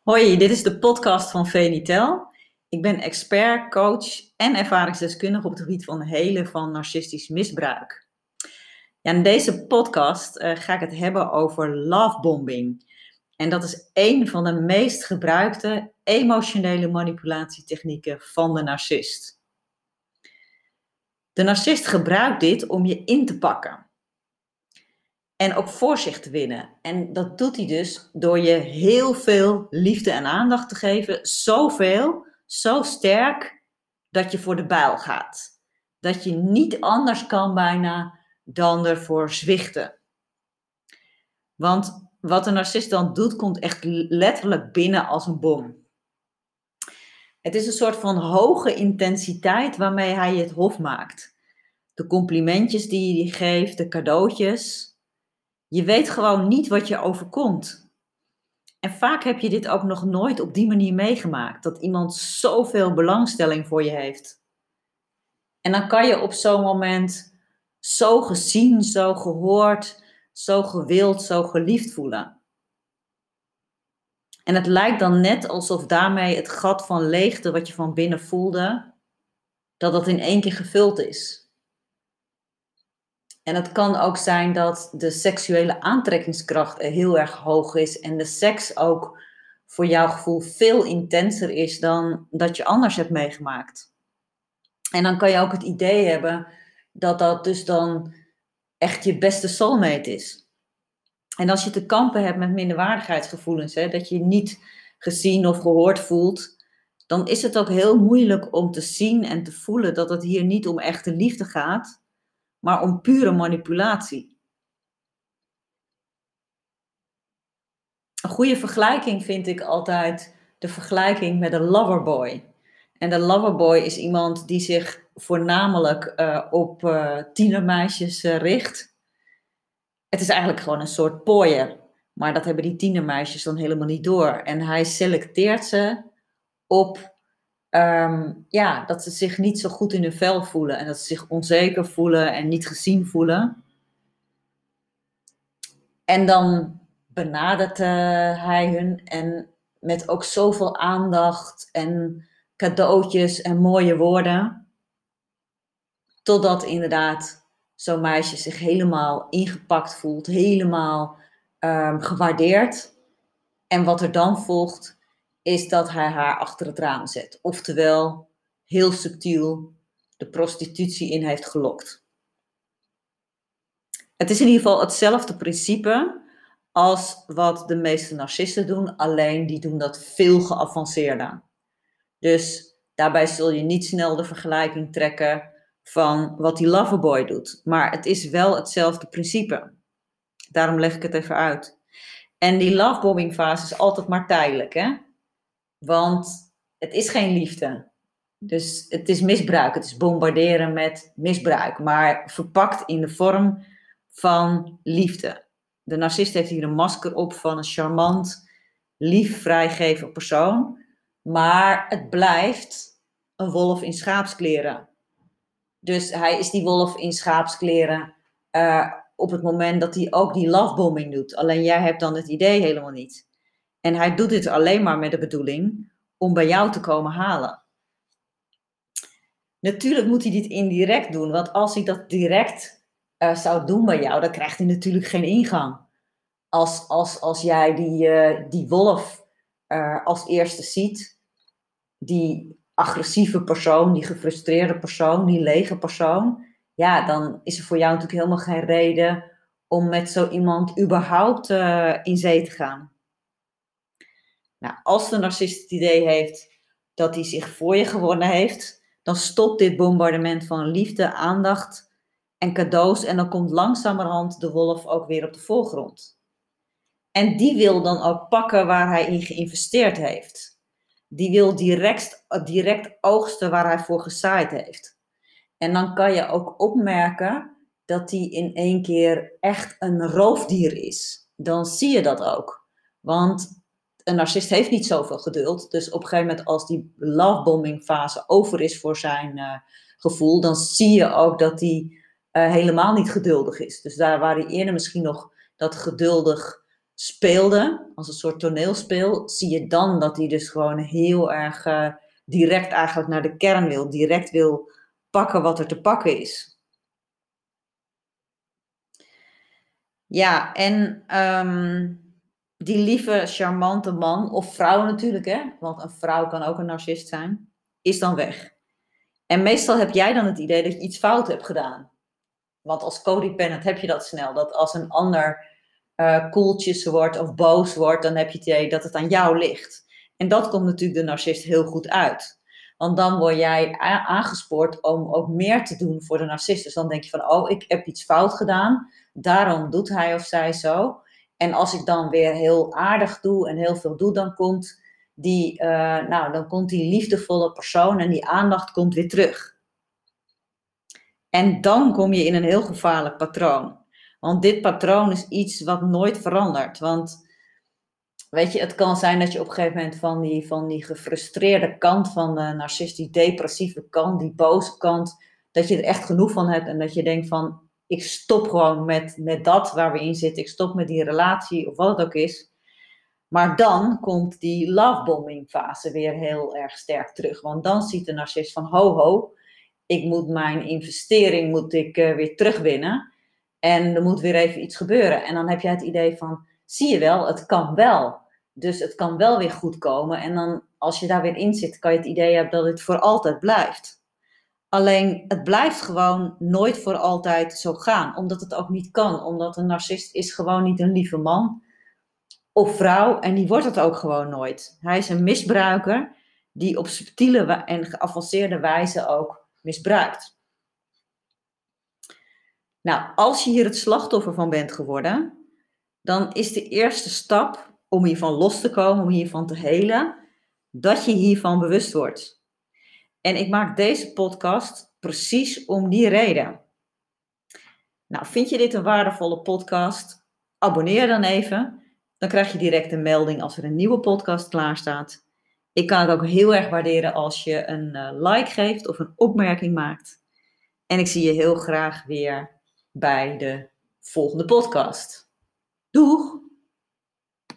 Hoi, dit is de podcast van Venitel. Ik ben expert, coach en ervaringsdeskundige op het gebied van helen van narcistisch misbruik. Ja, in deze podcast uh, ga ik het hebben over lovebombing. En dat is een van de meest gebruikte emotionele manipulatietechnieken van de narcist. De narcist gebruikt dit om je in te pakken. En ook voor zich te winnen. En dat doet hij dus door je heel veel liefde en aandacht te geven. Zoveel, zo sterk, dat je voor de bijl gaat. Dat je niet anders kan bijna dan ervoor zwichten. Want wat een narcist dan doet, komt echt letterlijk binnen als een bom. Het is een soort van hoge intensiteit waarmee hij het hof maakt. De complimentjes die hij geeft, de cadeautjes, je weet gewoon niet wat je overkomt. En vaak heb je dit ook nog nooit op die manier meegemaakt, dat iemand zoveel belangstelling voor je heeft. En dan kan je op zo'n moment zo gezien, zo gehoord, zo gewild, zo geliefd voelen. En het lijkt dan net alsof daarmee het gat van leegte wat je van binnen voelde, dat dat in één keer gevuld is. En het kan ook zijn dat de seksuele aantrekkingskracht heel erg hoog is en de seks ook voor jouw gevoel veel intenser is dan dat je anders hebt meegemaakt. En dan kan je ook het idee hebben dat dat dus dan echt je beste soulmate is. En als je te kampen hebt met minderwaardigheidsgevoelens, hè, dat je je niet gezien of gehoord voelt, dan is het ook heel moeilijk om te zien en te voelen dat het hier niet om echte liefde gaat, maar om pure manipulatie. Een goede vergelijking vind ik altijd de vergelijking met een loverboy. En de loverboy is iemand die zich voornamelijk uh, op uh, tienermeisjes uh, richt. Het is eigenlijk gewoon een soort pooier. Maar dat hebben die tienermeisjes dan helemaal niet door. En hij selecteert ze op Ehm, ja, dat ze zich niet zo goed in hun vel voelen en dat ze zich onzeker voelen en niet gezien voelen. En dan benadert hij hun en met ook zoveel aandacht en cadeautjes en mooie woorden. Totdat inderdaad zo'n meisje zich helemaal ingepakt voelt, helemaal um, gewaardeerd. En wat er dan volgt, is dat hij haar achter het raam zet. Oftewel, heel subtiel de prostitutie in heeft gelokt. Het is in ieder geval hetzelfde principe als wat de meeste narcisten doen, alleen die doen dat veel geavanceerder. Dus daarbij zul je niet snel de vergelijking trekken van wat die loverboy doet. Maar het is wel hetzelfde principe. Daarom leg ik het even uit. En die lovebombing fase is altijd maar tijdelijk. Hè? Want het is geen liefde. Dus het is misbruik. Het is bombarderen met misbruik. Maar verpakt in de vorm van liefde. De narcist heeft hier een masker op van een charmant, lief, vrijgeven persoon. Maar het blijft een wolf in schaapskleren. Dus hij is die wolf in schaapskleren uh, op het moment dat hij ook die lovebombing doet. Alleen jij hebt dan het idee helemaal niet. En hij doet dit alleen maar met de bedoeling om bij jou te komen halen. Natuurlijk moet hij dit indirect doen, want als hij dat direct uh, zou doen bij jou, dan krijgt hij natuurlijk geen ingang. Als, als, als jij die, uh, die wolf uh, als eerste ziet, die agressieve persoon, die gefrustreerde persoon, die lege persoon, ja, dan is er voor jou natuurlijk helemaal geen reden om met zo iemand überhaupt in zee te gaan. Nou, als de narcist het idee heeft dat hij zich voor je gewonnen heeft, dan stopt dit bombardement van liefde, aandacht en cadeaus en dan komt langzamerhand de wolf ook weer op de voorgrond. En die wil dan ook pakken waar hij in geïnvesteerd heeft. Die wil direct, direct oogsten waar hij voor gezaaid heeft. En dan kan je ook opmerken dat hij in één keer echt een roofdier is. Dan zie je dat ook. Want een narcist heeft niet zoveel geduld. Dus op een gegeven moment, als die lovebombing fase over is voor zijn uh, gevoel, dan zie je ook dat hij uh, helemaal niet geduldig is. Dus daar waar hij eerder misschien nog dat geduldig speelde, als een soort toneelspeel, zie je dan dat hij dus gewoon heel erg eh, direct eigenlijk naar de kern wil, direct wil pakken wat er te pakken is. Ja, en ehm, die lieve, charmante man, of vrouw natuurlijk, hè, want een vrouw kan ook een narcist zijn, is dan weg. En meestal heb jij dan het idee dat je iets fout hebt gedaan. Want als codependent heb je dat snel. Dat als een ander uh, koeltjes wordt of boos wordt, dan heb je het idee dat het aan jou ligt. En dat komt natuurlijk de narcist heel goed uit. Want dan word jij aangespoord om ook meer te doen voor de narcist. Dus dan denk je van, oh, ik heb iets fout gedaan. Daarom doet hij of zij zo. En als ik dan weer heel aardig doe en heel veel doe, dan komt die, uh, nou, dan komt die liefdevolle persoon en die aandacht komt weer terug. En dan kom je in een heel gevaarlijk patroon. Want dit patroon is iets wat nooit verandert. Want weet je, het kan zijn dat je op een gegeven moment van die, van die gefrustreerde kant van de narcist, die depressieve kant, die boze kant, dat je er echt genoeg van hebt en dat je denkt van, ik stop gewoon met, met dat waar we in zitten, ik stop met die relatie of wat het ook is. Maar dan komt die lovebombing fase weer heel erg sterk terug. Want dan ziet de narcist van, ho ho, ik moet mijn investering moet ik, uh, weer terugwinnen. En er moet weer even iets gebeuren. En dan heb je het idee van, zie je wel, het kan wel. Dus het kan wel weer goed komen. En dan, als je daar weer in zit, kan je het idee hebben dat het voor altijd blijft. Alleen, het blijft gewoon nooit voor altijd zo gaan. Omdat het ook niet kan. Omdat een narcist is gewoon niet een lieve man of vrouw. En die wordt het ook gewoon nooit. Hij is een misbruiker die op subtiele en geavanceerde wijze ook misbruikt. Nou, als je hier het slachtoffer van bent geworden, dan is de eerste stap om hiervan los te komen, om hiervan te helen, dat je hiervan bewust wordt. En ik maak deze podcast precies om die reden. Nou, vind je dit een waardevolle podcast? Abonneer dan even. Dan krijg je direct een melding als er een nieuwe podcast klaar staat. Ik kan het ook heel erg waarderen als je een eh, like geeft of een opmerking maakt. En ik zie je heel graag weer bij de volgende podcast. Doeg!